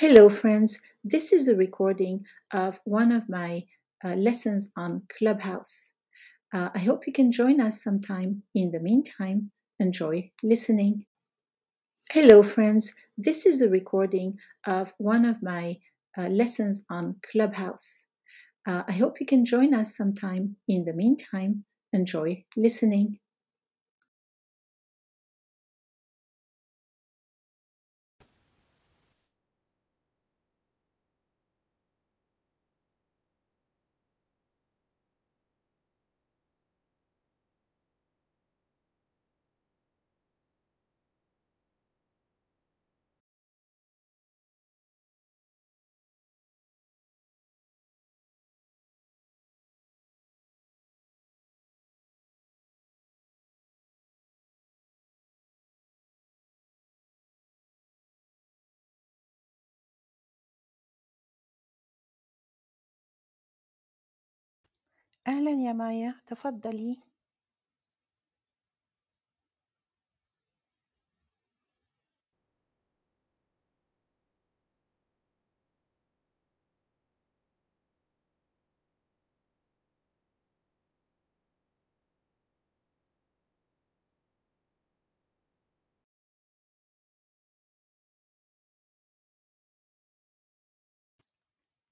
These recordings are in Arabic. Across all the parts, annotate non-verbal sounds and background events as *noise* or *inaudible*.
Hello, friends. This is a recording of one of my uh, lessons on Clubhouse. Uh, I hope you can join us sometime. In the meantime, enjoy listening. Hello, friends. This is a recording of one of my uh, lessons on Clubhouse. Uh, I hope you can join us sometime. In the meantime, enjoy listening. أهلا يا مايا تفضلي.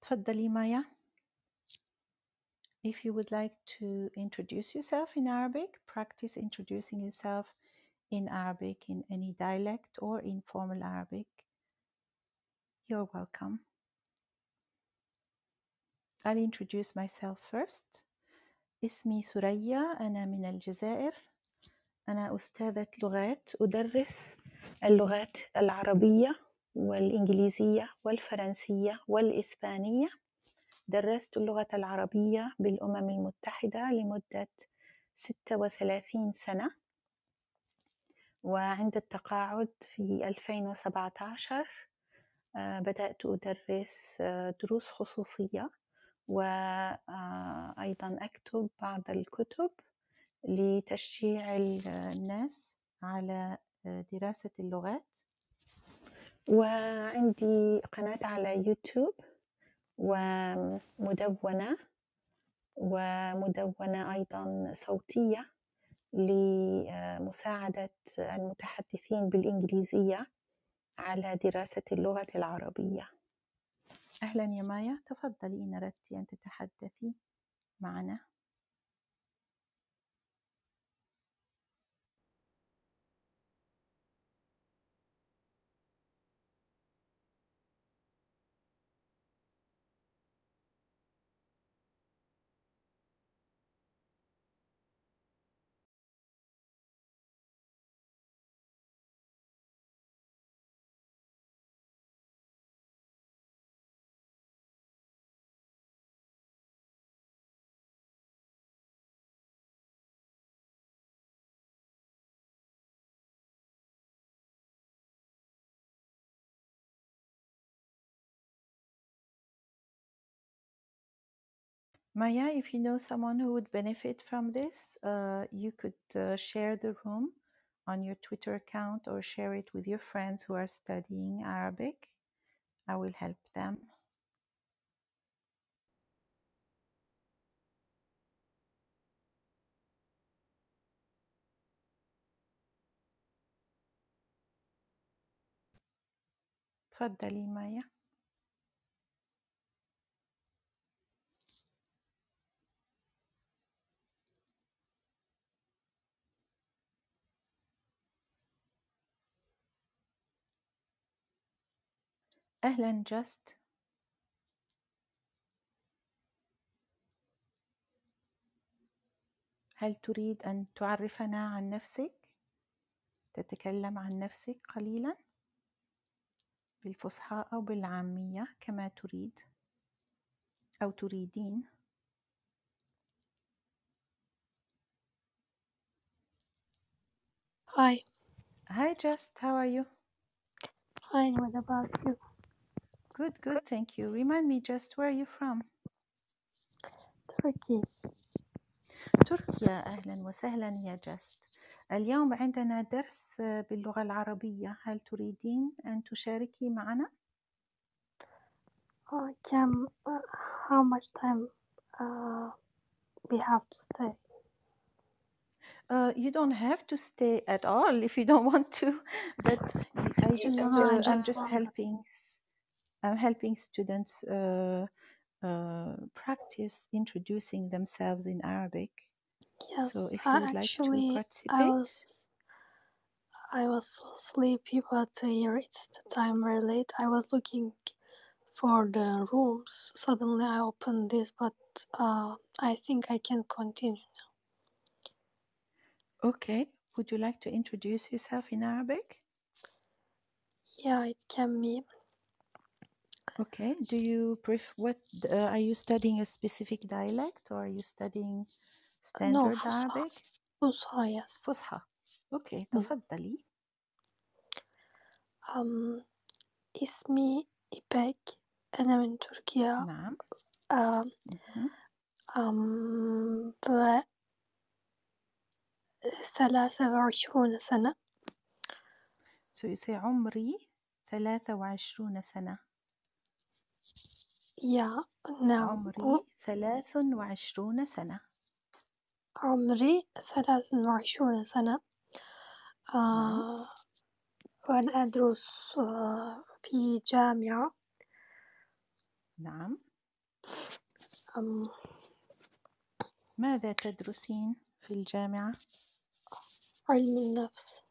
تفضلي مايا. If you would like to introduce yourself in Arabic, practice introducing yourself in Arabic in any dialect or informal Arabic. You're welcome. I'll introduce myself first. اسمي ثريا أنا من الجزائر أنا أستاذة لغات أدرس اللغات العربية والإنجليزية والفرنسية والإسبانية درست اللغة العربية بالأمم المتحدة لمدة 36 سنة وعند التقاعد في 2017 آه، بدأت أدرس آه، دروس خصوصية وأيضا أكتب بعض الكتب لتشجيع ال- الناس على آه، دراسة اللغات. وعندي قناة على يوتيوب ومدونة ومدونة أيضا صوتية لمساعدة المتحدثين بالإنجليزية على دراسة اللغة العربية. أهلا يا مايا. تفضلي إن أردت أن تتحدثي معنا. Maya, if you know someone who would benefit from this, uh, you could uh, share the room on your Twitter account or share it with your friends who are studying Arabic. I will help them. تفضلي مايا أهلا جاست هل تريد أن تعرفنا عن نفسك؟ تتكلم عن نفسك قليلا بالفصحى أو بالعامية كما تريد أو تريدين Hi, Hi Just, how are you? fine. What about you? Good, good, thank you. Remind me just where are you from? Turkey. تركيا أهلا وسهلا يا جست اليوم عندنا درس باللغة العربية هل تريدين أن تشاركي معنا؟ uh, can uh, how much time uh, we have to stay? Uh, you don't have to stay at all if you don't want to, but I just No, no, I uh, I'm just just wonder. helping s- I'm helping students uh, uh, practice introducing themselves in Arabic. Yes, So if uh, you would like to actually, I was I was so sleepy, but uh, here it's the time very late. I was looking for the rooms. Suddenly, I opened this, but uh, I think I can continue. Now. Okay. Would you like to introduce yourself in Arabic? Yeah, it can be. Okay. Do you pref what uh, are you studying a specific dialect or are you studying No, standard Fusha. Arabic? Fusha, yes. فصحى. Okay. مم. تفضلي. Um, اسمي إيباك أنا من تركيا نعم. um, مهم. um, ثلاثة وعشرون سنة So you say عمري 23 سنة. يا نعم عمري 23 سنة. عمري ثلاث وعشرون سنة نعم. آه وأنا أدرس آه في جامعة نعم. أم ماذا تدرسين في الجامعة؟ علم النفس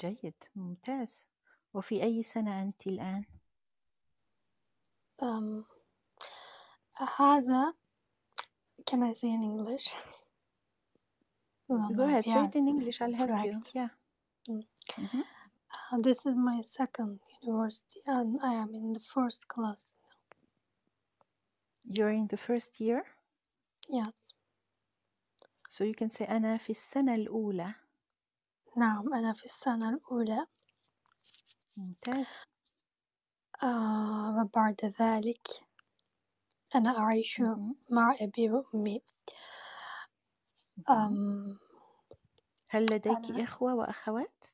جيد ممتاز وفي أي سنة أنت الآن؟ أم هذا can I say in English? *laughs* No, Go no, ahead, say yeah, it in English, I'll help you. correct. Yeah. Mm. Mhm. Uh, this is my second university and I am in the first class. You're in the first year, Yes. so you can say أنا في السنة الأولى. نعم أنا في السنة الأولى ممتاز. آه وبعد ذلك أنا أعيش. مع أبي وأمي. أم هل لديك أنا إخوة وأخوات؟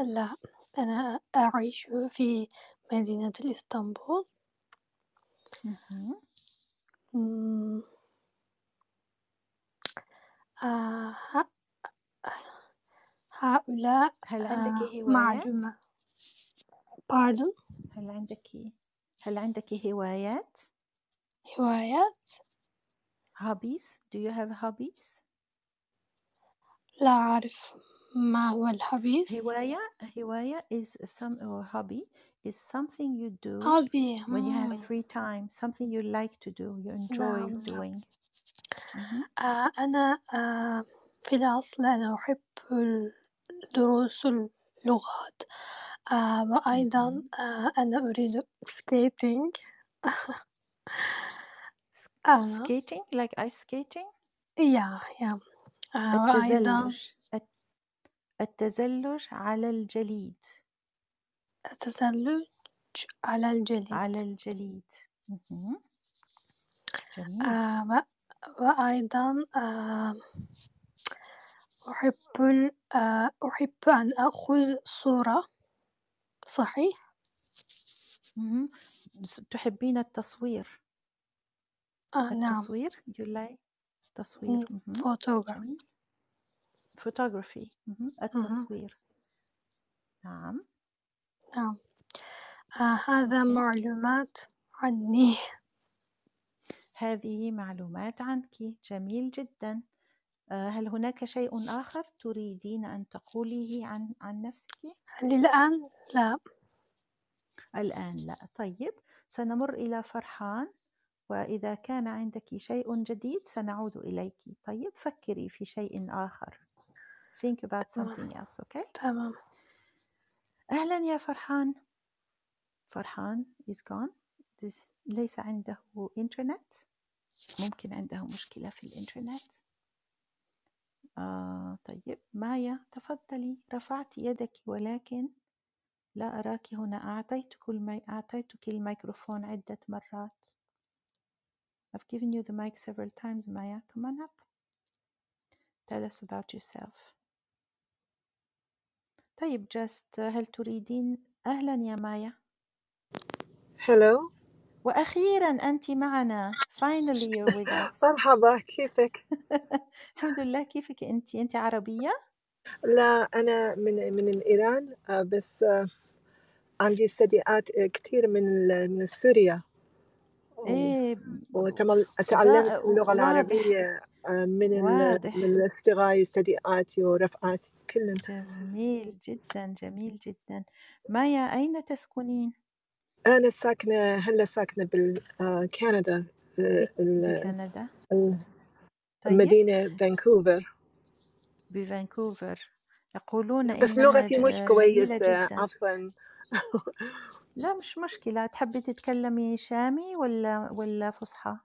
لا أنا أعيش في مدينة مهم. أمم، آه ه- هؤلاء هل عندك آه هوايات؟ معلومة pardon هل عندك هل عندك هوايات؟ هوايات hobbies? Do you have hobbies? لا أعرف ما هو الحبيس هواية هواية is some or hobby is something you do هوبي when you have free time something you like to do you enjoy نعم نعم doing. آه أنا آه في الأصل أنا أحب دروس اللغات آه وأيضا مهم. آه أنا أريد skating. Sk- *laughs* أنا skating like ice skating يا يا آه وأيضا التزلج. الت- التزلج على الجليد. التزلج على الجليد. على الجليد. جميل. آه و- وأيضا آه أحب ال- آه أحب أن أخذ صورة. صحيح. س- تحبين التصوير. آه نعم. التصوير؟ You like تصوير. مهم. فوتوغراف جميل. photography. مهم. التصوير. نعم. نعم. آه هذا okay. معلومات عني. هذه معلومات عنك. جميل جدا. هل هناك شيء آخر تريدين أن تقوليه عن عن نفسك؟ للآن لا. الآن لا. طيب سنمر إلى فرحان وإذا كان عندك شيء جديد سنعود إليك. طيب فكري في شيء آخر. Think about something else okay تمام. أهلا يا فرحان. فرحان is gone. This ليس عنده إنترنت ممكن عنده مشكلة في الإنترنت. آه طيب مايا تفضلي. رفعت يدك ولكن لا أراك هنا. أعطيتك المي... أعطيتك الميكروفون عدة مرات. I've given you the mic several times Maya come on up. Tell us about yourself. طيب just هل تريدين؟ أهلا يا مايا. Hello. وأخيرا أنت معنا finally you're with us. *laughs* مرحبا كيفك؟ *laughs* الحمد لله كيفك أنت؟ أنت عربية؟ لا أنا من من إيران آه، بس آه، عندي صديقات آه، كتير من ال- من سوريا. إيه وتعلمت ضا- اللغة واضح. العربية آه، من ال- واضح. من أصدقائي صديقاتي ورفقاتي كلهم. جميل جدا جميل جدا. مايا أين تسكنين؟ أنا ساكنة هلأ ساكنة بالكندا بكندا طيب. المدينة فانكوفر. بفانكوفر يقولون بس لغتي مش جدا. عفوا. *laughs* لا مش مشكلة. تحبي تتكلمي شامي ولا ولا فصحى؟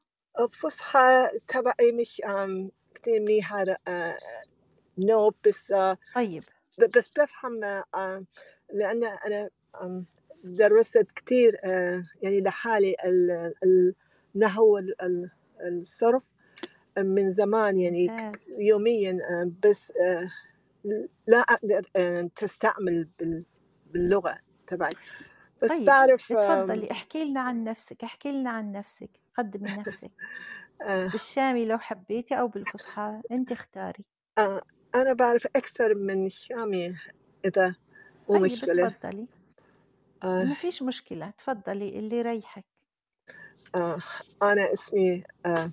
فصحى تبعي مش آم، كتير منيحة آه، نو بس آه، طيب. بس بفهم آه، لأن أنا درست كتير آه، يعني لحالي ال- النحو الصرف من زمان يعني يوميا آه، بس آه، لا أقدر آه، تستعمل بال- باللغة تبعي. بس طيب بعرف آم، اتفضلي احكي لنا عن نفسك احكي لنا عن نفسك قدمي نفسك. *laughs* آه، بالشامي لو حبيتي أو بالفصحى أنت اختاري. آه، أنا بعرف أكثر من الشامي إذا مو طيب مشكلة تفضلي آه، ما فيش مشكلة تفضلي اللي يريحك آه، أنا اسمي آه،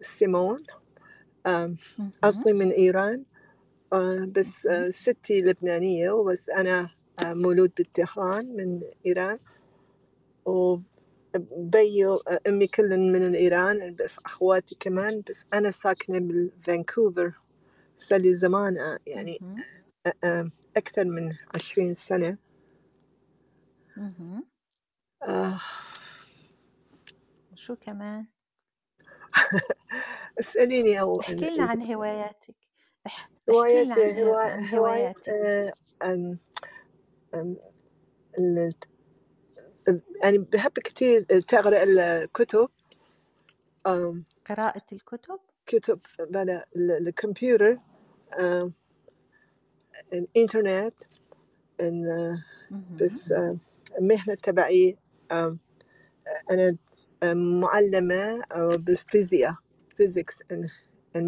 سيمون آه، مهم. أصلي من إيران آه، بس مهم. آه، ستي لبنانية بس أنا آه، مولود بطهران من إيران وبيو آه، أمي كلن من الإيران بس أخواتي كمان بس أنا ساكنة بالفانكوفر صار لي زمان آه، يعني مهم. أكثر من عشرين سنة مهم. آه، شو كمان؟ *laughs* اسأليني أو احكي لنا عن هواياتك. اح- احكي لنا عن هو... هوا- عن هواية هواياتك. آه، أم- أم- ال- يعني بحب كتير تقرأ الكتب. أم، قراءة الكتب؟ كتب بلا ال- الكمبيوتر أم، الإنترنت إن- مهم. بس أم، المهنة تبعي أنا معلمة أه، بالفيزياء physics and, and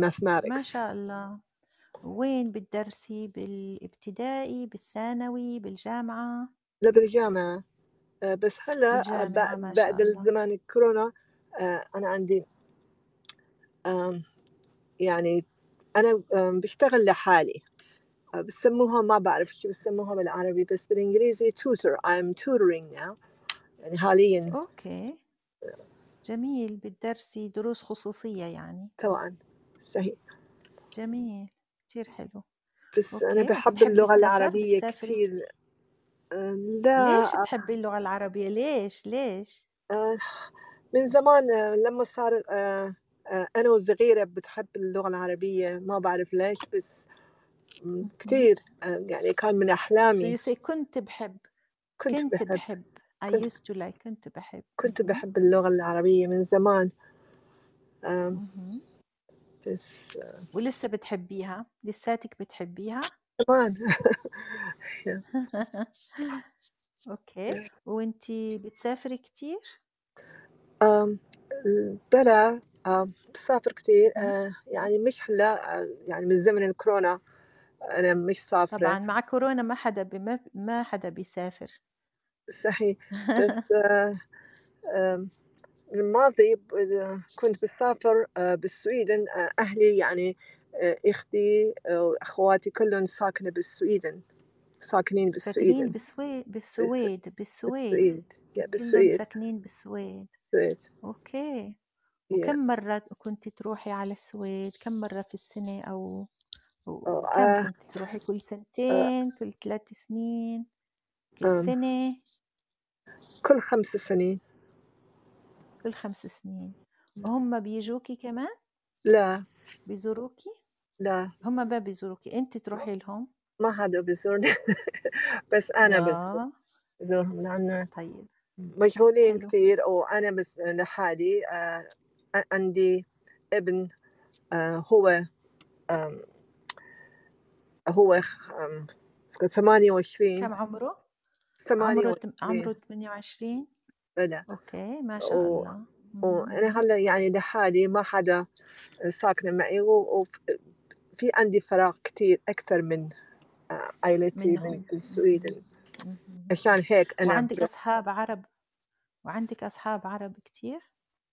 ما mathematics شاء الله. وين بتدرسي؟ بالابتدائي بالثانوي بالجامعة؟ لا بالجامعة. أه، بس هلا بالجامعة ب- ما شاء بعد الله. زمان الكورونا أنا عندي يعني أنا بشتغل لحالي. أه، بسموها ما بعرف شو بسموها بالعربي بس بالإنجليزي tutor I'm tutoring now. يعني حاليا. أوكي. جميل بتدرسي دروس خصوصية يعني. طبعا صحيح. جميل كتير حلو. بس أنا أوكي بحب وبتحبي اللغة العربية كتير. أه، لا. ليش تحبي اللغة العربية؟ ليش؟ ليش؟ أه، من زمان لما صار أنا وصغيرة بتحب اللغة العربية ما بعرف ليش بس كتير. أه، يعني كان من so أحلامي you say كنت بحب. كنت كنت بحب. بحب. I كنت used to like كنت بحب. كنت مهم. بحب اللغة العربية من زمان. مهم. بس أه، ولسه بتحبيها؟ لساتك بتحبيها؟ كمان أوكي وانتي بتسافري كتير؟ بلا بسافر كتير. مم. أه، يعني مش هلا أه، يعني من زمن الكورونا. أنا مش سافرة. طبعا مع كورونا ما حدا بما ما حدا بيسافر. صحيح. بس *laughs* أم، الماضي ب- كنت بسافر آه، بالسويدن آه، أهلي يعني آه، آه، وأخواتي كلهم ساكنة بالسويدن ساكنين ساكنين بالسويدن بالسويد بالسويد بالسويد بالسويد yeah كلهم بالسويد ساكنين بالسويد بالسويد okay. yeah. وكم مرة كنت تروحي على السويد؟ كم مرة في السنة أو آه، كنت تروحي كل آه، سنتين كل ثلاث سنين كل سنة؟ كل خمس سنين. كل خمس سنين. وهم بيجوكي كمان؟ لا. بيزوروكي؟ لا. هم ما بيزوروكي. انت تروحي لهم؟ ما حدا بيزورني. *laughs* بس بزور yeah بزورهم لأن طيب. مشغولين حلو. كتير. وأنا بس لحالي آه، عندي ابن آه، هو آم، هو خ- آم، 28 كم عمره؟ عمره تم- 28 عمره 28 بلى أوكي ما شاء و... الله وأنا مهم. هلا يعني لحالي ما حدا ساكنة معي وفي عندي فراغ كتير أكثر من آه، عائلتي من السويدن. مهم. عشان هيك أنا وعندك ب... أصحاب عرب؟ وعندك أصحاب عرب كتير؟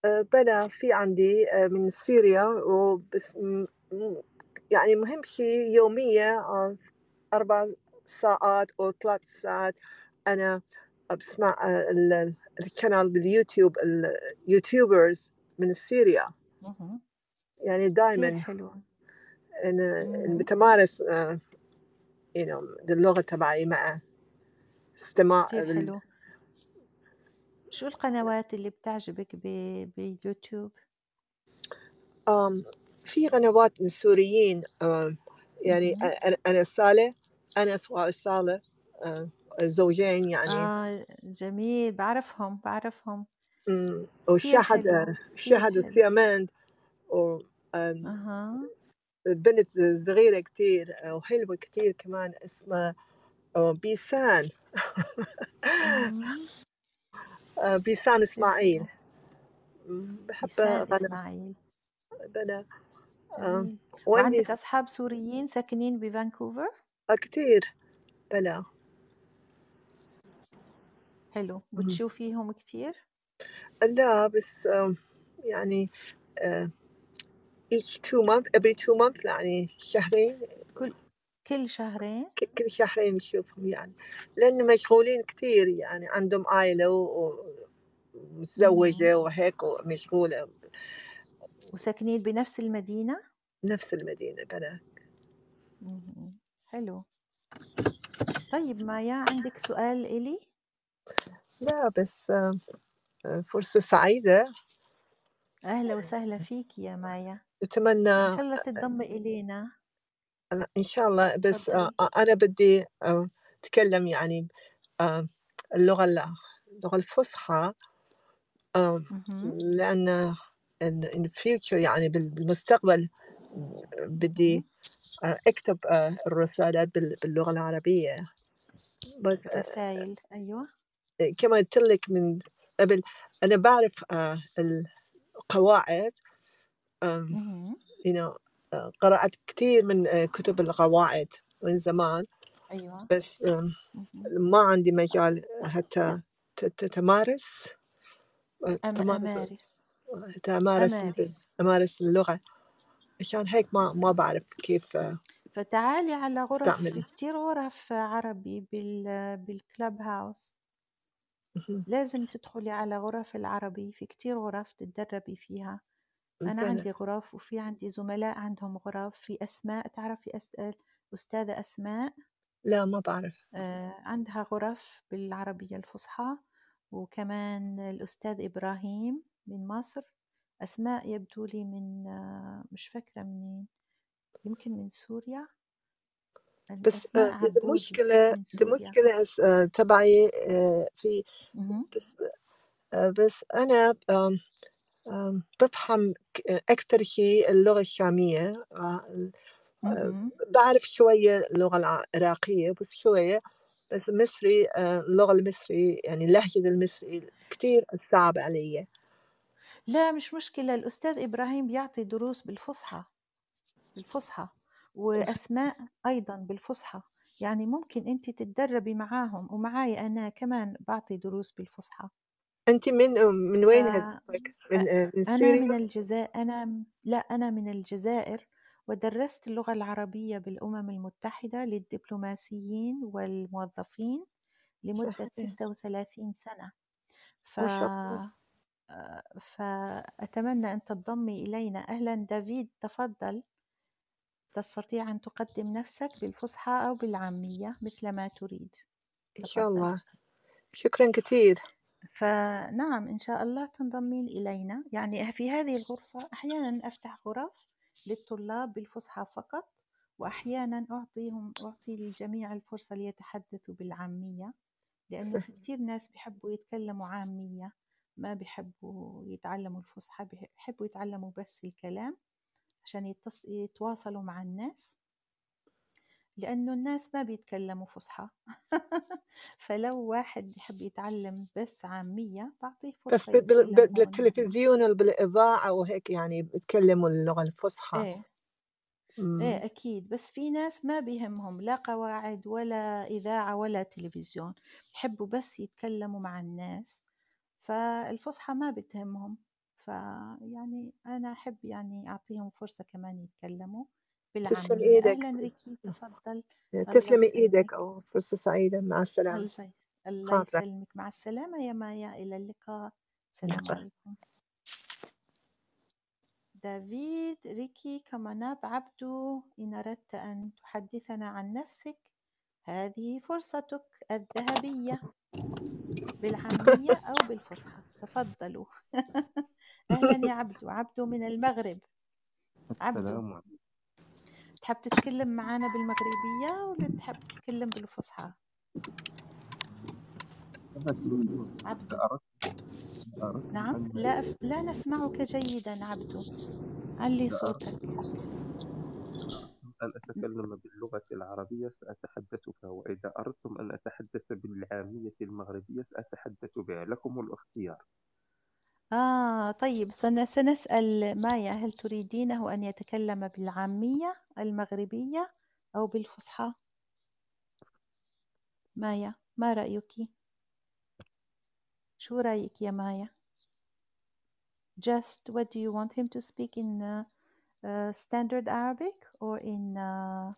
آه، بلا في عندي آه، من سوريا وبس يعني مهم شيء يومية آه، أربع ساعات أو ثلاث ساعات أنا بسمع ال- ال- القناة باليوتيوب اليوتيوبرز من سوريا. يعني دائما حلو إن مهم. بتمارس آه، you know اللغة تبعي مع استماع. حلو شو القنوات اللي بتعجبك ب- باليوتيوب آم، في قنوات سوريين يعني صالح أنس وصالح آه، زوجين يعني. آه جميل بعرفهم بعرفهم. كتير وشهد شهد وسيمان وبنت أها. صغيرة كتير وحلوة كتير كمان اسمها آه، بيسان. *laughs* آه، بيسان إسماعيل. بحب غنى إسماعيل. بلا آه، وعندي وعندك أصحاب سوريين ساكنين بفانكوفر؟ آه، كتير. بلا. حلو. بتشوفيهم كتير؟ لا بس يعني آه، each two months every two months يعني شهرين. كل كل شهرين؟ ك- كل شهرين نشوفهم يعني. لأن مشغولين كتير يعني عندهم و- مهم. ومتزوجة وهيك ومشغولة. وساكنين بنفس المدينة؟ بنفس المدينة مهم. حلو. طيب مايا عندك سؤال إلي؟ لا بس آه، آه، فرصة سعيدة. أهلا وسهلا فيك يا مايا. إن أتمنى شاء الله تنضمي إلينا. إن شاء الله بس آه، تفضلي. أنا بدي آه، أتكلم يعني آه، اللغة اللغة الفصحى. آه،. لأن in in future يعني بال- بالمستقبل بدي. آه، أكتب آه، الرسالات بال- باللغة العربية بس آه، الرسائل أيوة كما قلت لك من قبل أنا بعرف آه، القواعد آم، مهم. you know آه، قرأت كثير من آه، كتب القواعد من زمان أيوة بس آم، مهم. ما عندي مجال حتى ت- تتمارس آه، أم تتمارس أمارس تمارس أمارس أمارس. اللغة. عشان هيك ما ما بعرف كيف آه، فتعالي على غرف استعمل كتير غرف عربي بال بالكلاب هاوس لازم تدخلي على غرف العربي. في كتير غرف تتدربي فيها. أنا بلى عندي غرف وفي عندي زملاء عندهم غرف. في أسماء تعرفي أسأل أستاذة أسماء؟ لا ما بعرف. آه، عندها غرف بالعربية الفصحى. وكمان الأستاذ إبراهيم. من مصر أسماء يبدو لي من مش فاكرة منين يمكن من سوريا بس آه، المشكلة المشكلة آه، تبعي آه، في. بس بس أنا بفهم أكثر شيء اللغة الشامية. بعرف شوية اللغة العراقية بس شوية بس المصري آه، اللغة المصري يعني اللهجة المصري كتير صعب علي لا مش مشكلة الأستاذ إبراهيم بيعطي دروس بالفصحى بالفصحى وأسماء أيضا بالفصحى. يعني ممكن أنت تتدربي معاهم ومعاي أنا كمان بعطي دروس بالفصحى. أنت من من وين؟ من آه، من أنا سوريا؟ من الجزائر أنا لا أنا من الجزائر ودرست اللغة العربية بالأمم المتحدة للدبلوماسيين والموظفين لمدة صحيح. 36 سنة. ف ما شاء الله. فأتمنى أن تنضمي إلينا. أهلا دافيد تفضل. تستطيع أن تقدم نفسك بالفصحى أو بالعامية مثل ما تريد. إن شاء تفضل. الله. شكرا كثير. فنعم إن شاء الله تنضمين إلينا. يعني في هذه الغرفة أحيانا أفتح غرف للطلاب بالفصحى فقط وأحيانا أعطيهم أعطي للجميع الفرصة ليتحدثوا بالعامية لأنه كتير ناس بيحبوا يتكلموا عامية. ما بيحبوا يتعلموا الفصحى بيحبوا يتعلموا بس الكلام عشان يتص... يتواصلوا مع الناس. لأنه الناس ما بيتكلموا فصحى *laughs* فلو واحد يحب يتعلم بس عامية بعطيه بس فرصة هون بالتلفزيون وبالإذاعة وهيك يعني بيتكلموا اللغة الفصحى. إيه. مم. إيه أكيد. بس في ناس ما بيهمهم لا قواعد ولا إذاعة ولا تلفزيون. يحبوا بس يتكلموا مع الناس. فالفصحى ما بتهمهم. فيعني أنا أحب يعني أعطيهم فرصة كمان يتكلموا. تسلم إيدك. أهلا ريكي. تفضل. الله تسلمي إيدك. يسلمك أو فرصة سعيدة. مع السلامة. الله الله خاطرك يسلمك. مع السلامة يا مايا. إلى اللقاء. السلام اللقاء. عليكم. دافيد ريكي كمناب عبدو إن أردت أن تحدثنا عن نفسك. هذه فرصتك الذهبية بالعامية أو بالفصحى تفضلوا. *laughs* أهلا يا عبدو عبدو من المغرب. عبدو تحب تتكلم معنا بالمغربية ولا تحب تتكلم بالفصحى؟ عبدو نعم. لا أف... لا نسمعك جيدا عبدو علي صوتك. أن أتكلم باللغة العربية سأتحدث بها وإذا أردتم أن أتحدث بالعامية المغربية سأتحدث بها لكم الاختيار آه طيب سن- سنسأل مايا هل تريدينه أن يتكلم بالعامية المغربية أو بالفصحى؟ مايا ما رأيك؟ شو رأيك يا مايا؟ Just what do you want him to speak in uh, uh, standard Arabic or in uh,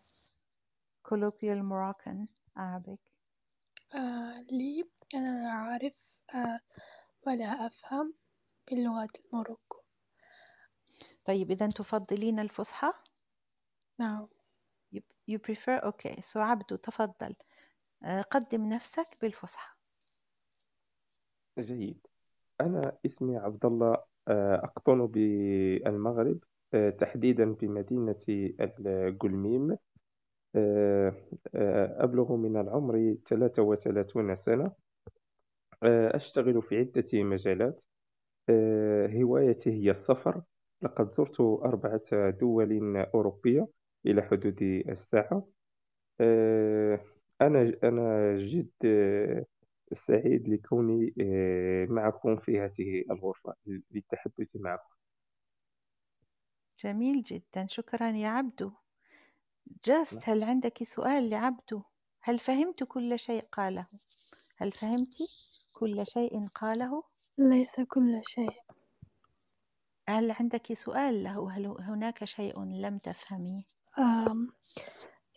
colloquial Moroccan Arabic? آه لي أنا لا أعرف آه ولا أفهم باللغة الموروكو. طيب إذا تفضلين الفصحى؟ نعم. You, you prefer okay. So عبدو تفضل. آه، قدم نفسك بالفصحى. جيد. أنا اسمي عبد الله أقطن بالمغرب. تحديدا بمدينة القلميم آه، آه، أبلغ من العمر 33 سنة. آه، أشتغل في عدة مجالات. آه، هوايتي هي السفر. لقد زرت أربعة دول أوروبية إلى حدود الساعة آه، أنا أنا جد آه، سعيد لكوني آه، معكم في هذه الغرفة للتحدث معكم. جميل جدا شكرا يا عبدو. جاست هل عندك سؤال لعبدو؟ هل فهمت كل شيء قاله؟ هل فهمت كل شيء قاله؟ ليس كل شيء. هل عندك سؤال له؟ هل هناك شيء لم تفهميه؟ آم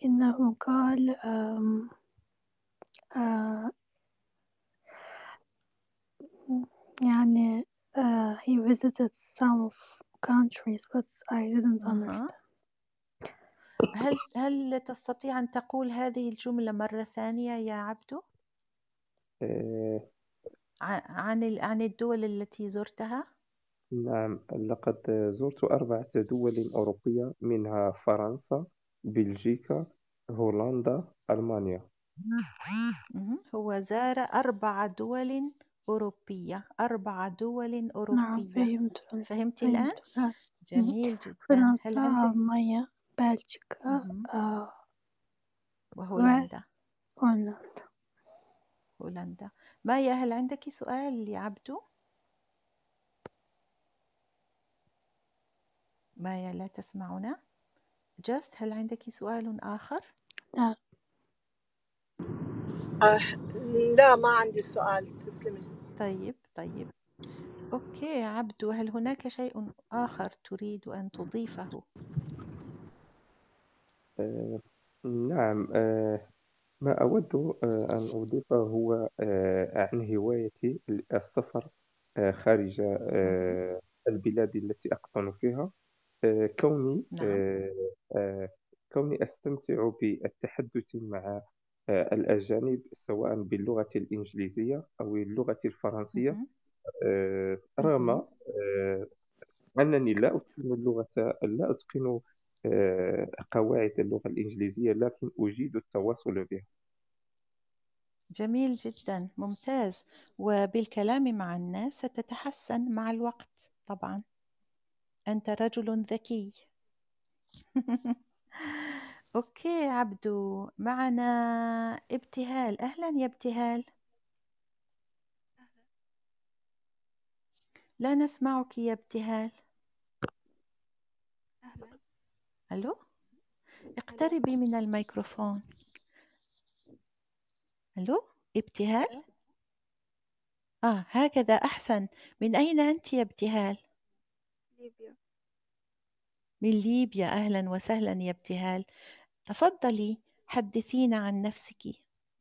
إنه قال آم آه يعني uh, he visited some of countries but I didn't understand. هل هل تستطيع أن تقول هذه الجملة مرة ثانية يا عبدو؟ ع- عن ال- عن الدول التي زرتها؟ نعم لقد زرت أربعة دول أوروبية منها فرنسا بلجيكا هولندا ألمانيا. هو زار أربع دول أوروبية أربع دول نعم أوروبية. فهمت فهمتي الآن؟ فهمت الآن؟ جميل جدا. هل فرنسا عندك؟ ألمانيا بلجيكا. آه. وهولندا. هولندا هولندا. مايا هل عندك سؤال لعبدو؟ مايا لا تسمعنا؟ جاست هل عندك سؤال آخر؟ لا. آه لا ما عندي سؤال. تسلمي. طيب طيب okay عبدو هل هناك شيء آخر تريد أن تضيفه؟ آه، نعم آه، ما أود آه، أن أضيفه هو آه، عن هوايتي السفر آه، خارج. آه، البلاد التي أقطن فيها آه، كوني نعم آه، آه، كوني أستمتع بالتحدث مع الأجانب سواء باللغة الإنجليزية أو اللغة الفرنسية. آه، رغم. آه، أنني لا أتقن اللغة لا أتقن آه، قواعد اللغة الإنجليزية لكن أجيد التواصل بها. جميل جدا ممتاز. وبالكلام مع الناس ستتحسن مع الوقت طبعا. أنت رجل ذكي. *laughs* أوكي عبدو معنا ابتهال. أهلا يا ابتهال. لا نسمعك يا ابتهال. ألو؟ اقتربي من الميكروفون. ألو؟ ابتهال؟ آه هكذا. أحسن. من أين أنت يا ابتهال؟ ليبيا. من ليبيا. أهلا وسهلا يا ابتهال. تفضلي حدثينا عن نفسك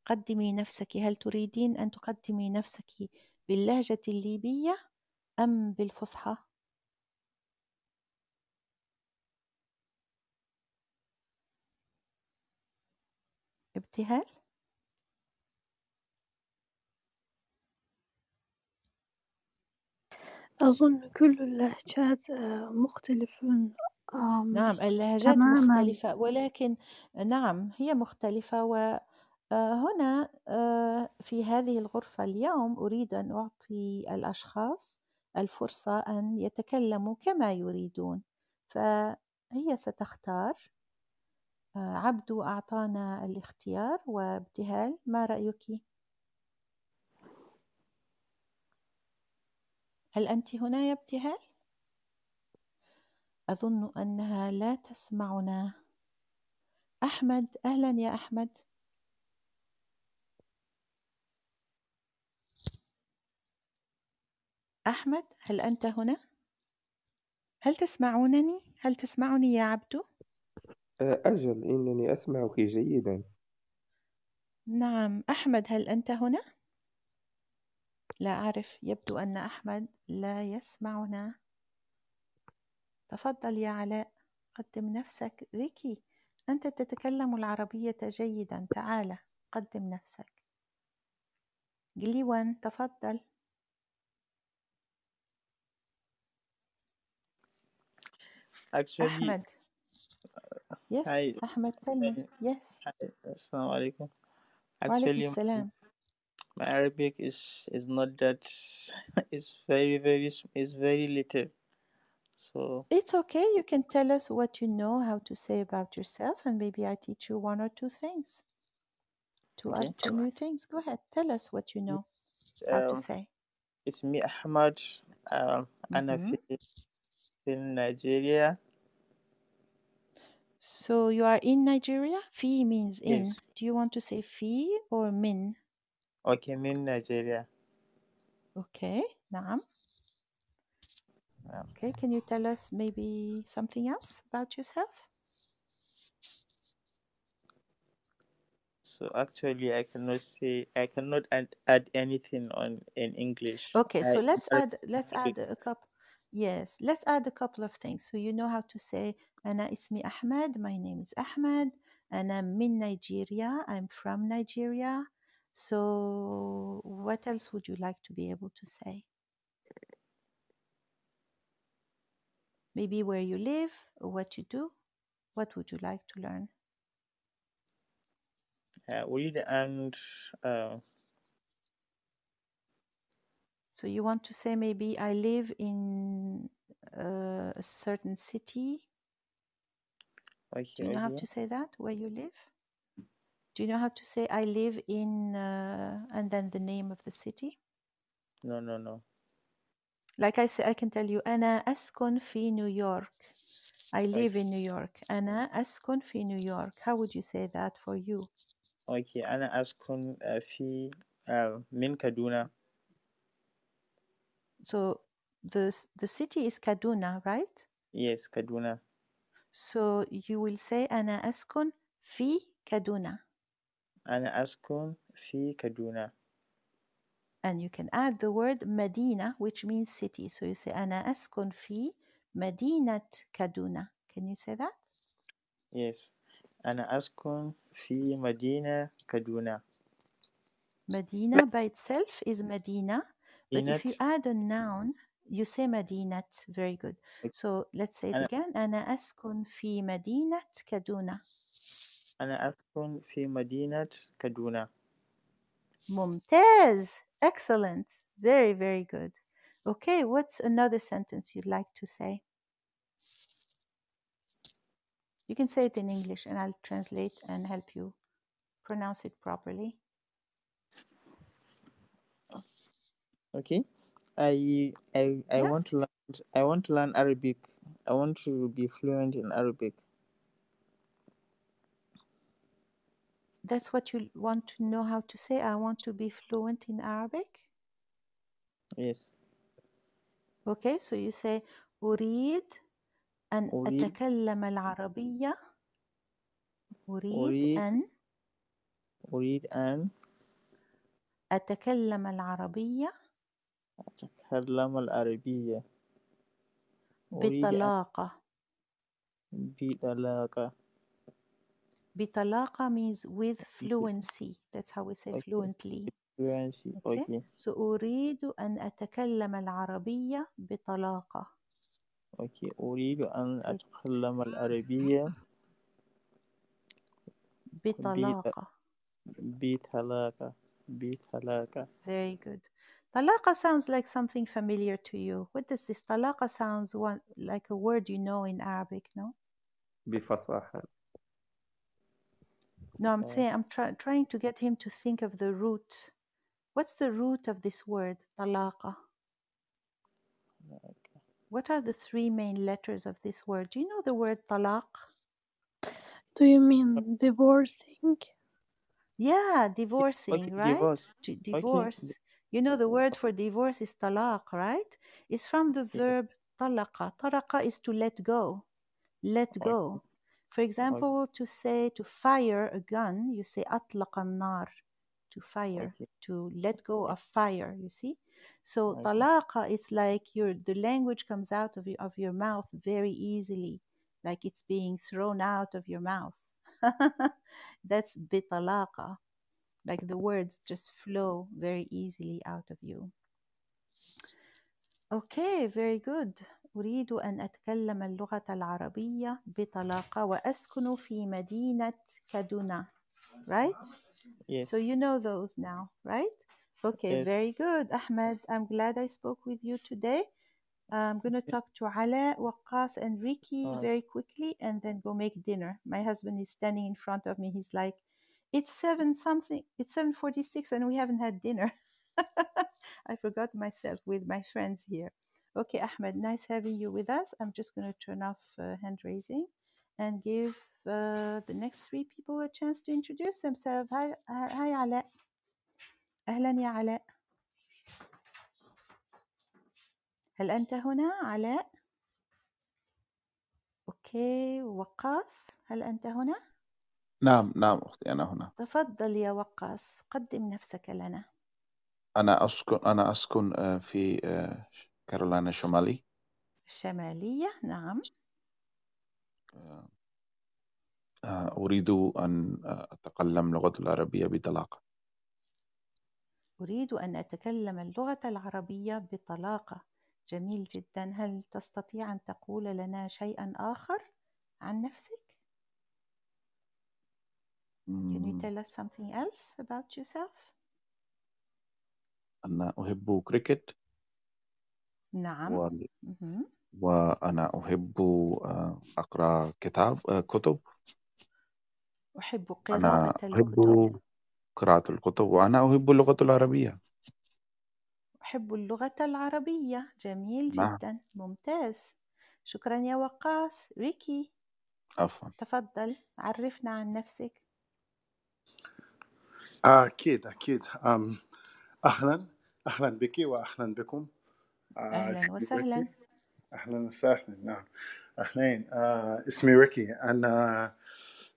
قدمي نفسك هل تريدين أن تقدمي نفسك باللهجة الليبية أم بالفصحى؟ ابتهال؟ أظن كل اللهجات آه، مختلف نعم اللهجات تماما مختلفة ولكن نعم هي مختلفة وهنا في هذه الغرفة اليوم أريد أن أعطي الأشخاص الفرصة أن يتكلموا كما يريدون فهي ستختار آه، عبدو أعطانا الاختيار وابتهال ما رأيك؟ هل أنت هنا يا ابتهال؟ أظن أنها لا تسمعنا أحمد أهلا يا أحمد أحمد هل أنت هنا؟ هل تسمعونني؟ هل تسمعني يا عبدو؟ أجل إنني أسمعك جيدا نعم أحمد هل أنت هنا؟ لا أعرف يبدو أن أحمد لا يسمعنا تفضل يا علاء قدم نفسك ريكي أنت تتكلم العربية جيدا تعال قدم نفسك جليوان تفضل Actually, أحمد يس hi, أحمد tell me hi, yes hi, Assalamu alaikum. وعليكم Actually, السلام my Arabic is is not that. It's very very s- it's very little. So it's okay. You can tell us what you know, how to say about yourself, and maybe I teach you one or two things to okay. add to new things. Go ahead. Tell us what you mm, know, um, how to um, say. It's me, Ahmad. Um, mm-hmm. in Nigeria. So you are in Nigeria? Fi means in. Yes. Do you want to say fi or min? Okay, min Nigeria. Okay, naam. Yeah. Okay, can you tell us maybe something else about yourself? so actually i cannot say i cannot add, add anything on in english okay so I, let's I, add let's I, add a couple yes let's add a couple of things so you know how to say ana ismi ahmed my name is ahmed and i'm in nigeria i'm from nigeria so what else would you like to be able to say Maybe where you live or what you do. What would you like to learn? uh, read and uh, So you want to say maybe I live in uh, a certain city. okay, Do you know how to say that where you live? Do you know how to say I live in uh, and then the name of the city? No, no, no Like I say, I can tell you أنا أسكن في نيويورك. I live in New York. أنا أسكن في نيويورك. How would you say that for you? Okay, أنا أسكن uh, في uh, من كادونا. So the s- the city is Kaduna, right? Yes, كادونا. So you will say أنا أسكن في كادونا. أنا أسكن في كادونا. And you can add the word Medina, which means city. So you say أنا أسكن في مدينة كادونا. Can you say that? Yes. أنا أسكن في مدينة كادونا. Medina by itself is Medina, but if you مدينة add a noun, you say Madinat. Very good. So let's say it أنا again. أنا أسكن في مدينة كادونا. أنا أسكن في مدينة كادونا. ممتاز. Excellent. Very, very good. Okay, what's another sentence you'd like to say? You can say it in English and I'll translate and help you pronounce it properly. Okay. I I I Yeah. want to learn I want to learn Arabic. I want to be fluent in Arabic. That's what you want to know how to say. I want to be fluent in Arabic. Yes. Okay, so you say أريد أن أريد أتكلم العربية أريد أريد أن أريد أن أتكلم العربية أتكلم العربية بطلاقة بطلاقة بطلاقة means with fluency. That's how we say Okay. fluently. fluency. Okay. Okay. So أريد أن أتكلم العربية بطلاقة. Okay. أريد أن أتكلم العربية بطلاقة. بطلاقة بطلاقة Very good. Talaqa sounds like something familiar to you. What does this talaqa sounds one, like a word you know in Arabic, no? بفصاحة No, I'm Uh, saying I'm try, trying to get him to think of the root. What's the root of this word, talaqa? What are the three main letters of this word? Do you know the word talaq? Do you mean divorcing? Yeah, Okay, divorcing, right? divorce. To divorce. di- You know the word for divorce is talaq, right? It's from the verb talaqa. Talaqa is to let go. Let Okay, go. For okay, example, to say to fire a gun, you say atlaqa nar, to fire, okay, to let go of fire, you see? So okay, talaqa is like your the language comes out of your, of your mouth very easily, like it's being thrown out of your mouth. *laughs* That's bitalaqa, like the words just flow very easily out of you. Okay, very good. أريد أن أتكلم اللغة العربية بطلاقة وأسكن في مدينة كادونا. Right? So yes, you know those now, right? Okay, yes. very good. Ahmed, I'm glad I spoke with you today. I'm going to talk to Ala, Waqas, and Ricky Uh, very quickly and then go make dinner. My husband is standing in front of me. He's like, it's seven something, it's 7.46 and we haven't had dinner. *laughs* I forgot myself with my friends here. Okay, Ahmed, nice having you with us. I'm just going to turn off uh, hand raising and give uh, the next three people a chance to introduce themselves. Hi, hi, Ala. أهلا يا علاء. هل أنت هنا علاء؟ أوكي وقاص هل أنت هنا؟ نعم نعم أختي أنا هنا تفضل يا وقاص قدم نفسك لنا أنا أسكن أنا أسكن آه، في آه، كارولاينا الشمالي الشمالية نعم. آه، آه، أريد أن آه، أتكلم لغة العربية بطلاقة. أريد أن أتكلم اللغة العربية بطلاقة. جميل جدا. هل تستطيع أن تقول لنا شيئا آخر عن نفسك؟ Can you tell us something else about yourself? أنا أحب كريكت نعم. و... مهم. وأنا أحب آه، أقرأ كتاب آه، كتب. أحب أنا قراءة أحب الكتب. قراءة الكتب وأنا أحب اللغة العربية. أحب اللغة العربية. جميل نعم. جدا. ممتاز. شكرا يا وقاص. ريكي. عفوا. تفضل. عرفنا عن نفسك. أكيد أكيد. أم أهلا. أهلا بك وأهلا بكم. آه، أهلا وسهلا. أهلا وسهلا نعم. أهلين. آه، اسمي ريكي. أنا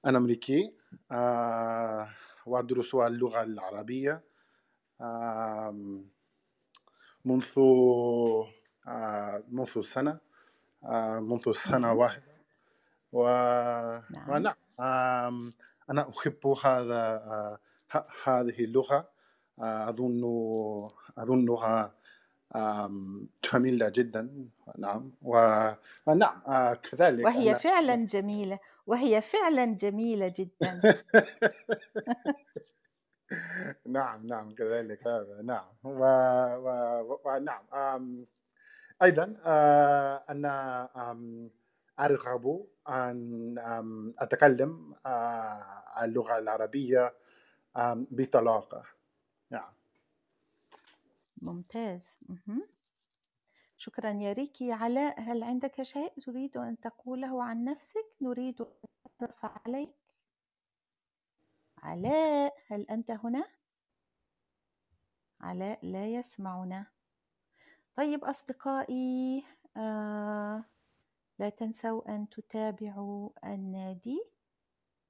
أنا أمريكي. آه، وأدرس اللغة العربية. آم، منذ آه، منذ سنة. آه، منذ سنة واحدة و... نعم. ونعم آم، أنا أحب هذا آه، هذه اللغة. آه، أظن أظنها جميلة جدا. نعم. ونعم آه، كذلك وهي أنا. فعلا جميلة. وهي فعلا جميلة جدا. *laughs* نعم نعم كذلك هذا. نعم. و... و... ونعم آم، أيضا آه، أنا آم، أرغب أن أتكلم آه، اللغة العربية بطلاقة. ممتاز. مهم. شكرا يا ريكي. علاء هل عندك شيء تريد أن تقوله عن نفسك؟ نريد أن نتعرف عليك. علاء هل أنت هنا؟ علاء لا يسمعنا. طيب أصدقائي آه لا تنسوا أن تتابعوا النادي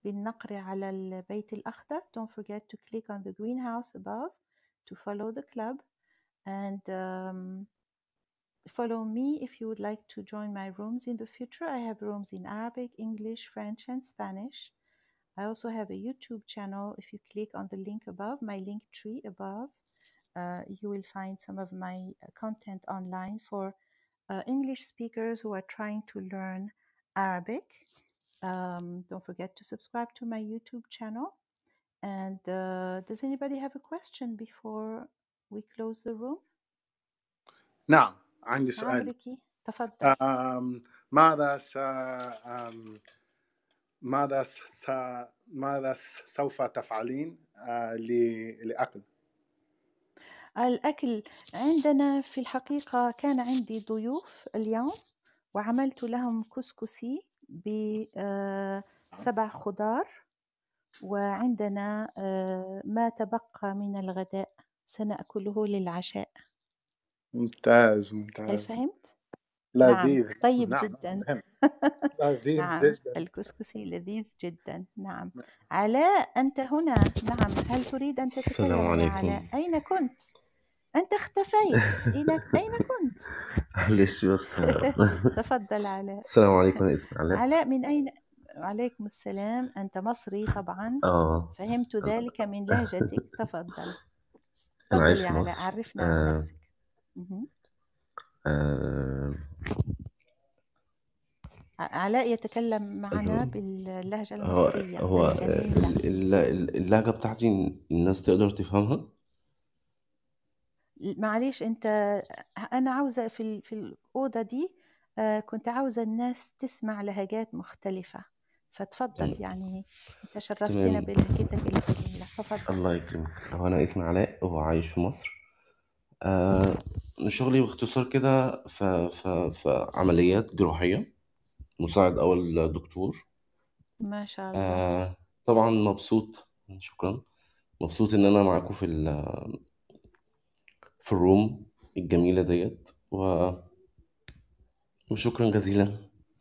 بالنقر على البيت الأخضر. Don't forget to click on the greenhouse above to follow the club. And um, follow me if you would like to join my rooms in the future. I have rooms in Arabic, English, French, and Spanish. I also have a YouTube channel. If you click on the link above, my link tree above, uh, you will find some of my uh, content online for uh, English speakers who are trying to learn Arabic. Um, don't forget to subscribe to my YouTube channel. And uh, does anybody have a question before we close the room? نعم عندي نعم سؤال. ريكي تفضل. ماذا س ماذا س ماذا سوف تفعلين آه، ل- لأكل؟ الأكل عندنا في الحقيقة كان عندي ضيوف اليوم وعملت لهم كسكسي بسبع خضار وعندنا آه، ما تبقى من الغداء. سنأكله للعشاء. ممتاز هل ممتاز. فهمت؟ نعم لذيذ. طيب نعم جدا. فهمت *laughs* لذيذ نعم جدا. الكسكسي لذيذ جدا. نعم. علاء أنت هنا. نعم هل تريد أن السلام تتكلم يا عليكم. علاء أين كنت؟ أنت اختفيت. إلى *laughs* أين كنت؟ معلش بس *laughs* تفضل علاء السلام عليكم أنا اسمي علاء علاء من أين؟ وعليكم السلام. أنت مصري طبعا. آه. فهمت ذلك من لهجتك. تفضل. أنا تفضل عايش في علاء مصر. عرفنا عن آه نفسك. مهم. آه علاء يتكلم معنا باللهجة هو المصرية هو الجميلة ال- ال- ال- اللهجة بتاعتي الناس تقدر تفهمها؟ معليش أنت أنا عاوزة في ال- في الأوضة دي آه، كنت عاوزة الناس تسمع لهجات مختلفة. فتفضل تمام. يعني أنت شرفتنا تمام. بلهجتك الجميله تفضل الله يكرمك. هو أنا اسمي علاء وعايش في مصر. آه شغلي باختصار كده في عمليات جراحية. مساعد أول دكتور. ما شاء الله. آه طبعا مبسوط شكرا. مبسوط إن أنا معاكم في ال- في الروم الجميلة ديت و... وشكرا جزيلا.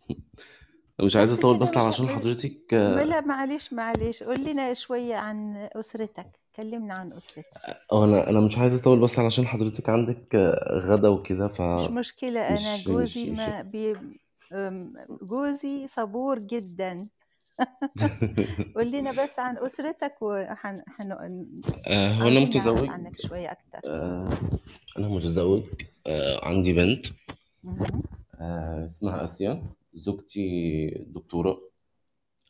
*laughs* مش عايز بس أطول كده بس مش علشان حضرتك لا معلش معلش. قول لنا شوية عن أسرتك. كلمنا عن أسرتك. آه أنا أنا مش عايز اطول بس علشان حضرتك عندك غدا وكده ف مش مشكلة. أنا مش مش جوزي مش. ما بي أم، جوزي صبور جدا. *laughs* قول لنا بس عن أسرتك وحن حن... آه، هو أنا عاوزين نعرف متزوج عنك شوية أكتر. آه، أنا متزوج. آه، عندي بنت. مهم. آه، اسمها آسيا. زوجتي دكتورة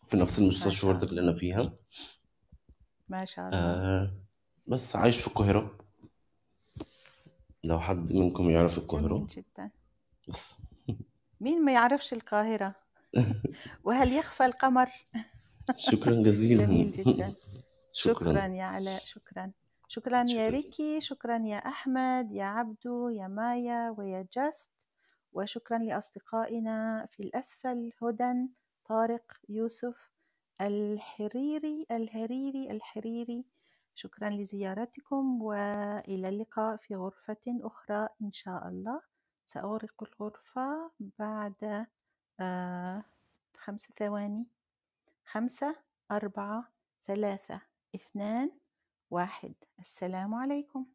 في نفس ما المستشفى شاء برضك اللي أنا فيها. ما شاء الله. آه، بس عايش في القاهرة. لو حد منكم يعرف جميل القاهرة. جدا. بس. *laughs* مين ما يعرفش القاهرة؟ وهل يخفى القمر؟ *laughs* شكرا جزيلا. جميل جدا. *laughs* شكرا. شكرا يا علاء شكرا. شكرا يا شكرا. ريكي شكرا يا أحمد يا عبدو يا مايا ويا جاست. وشكرا لأصدقائنا في الأسفل هدى طارق يوسف الحريري الهريري الحريري. شكرا لزيارتكم وإلى اللقاء في غرفة أخرى إن شاء الله. سأغلق الغرفة بعد آه خمس ثواني. خمسة أربعة ثلاثة اثنان واحد. السلام عليكم.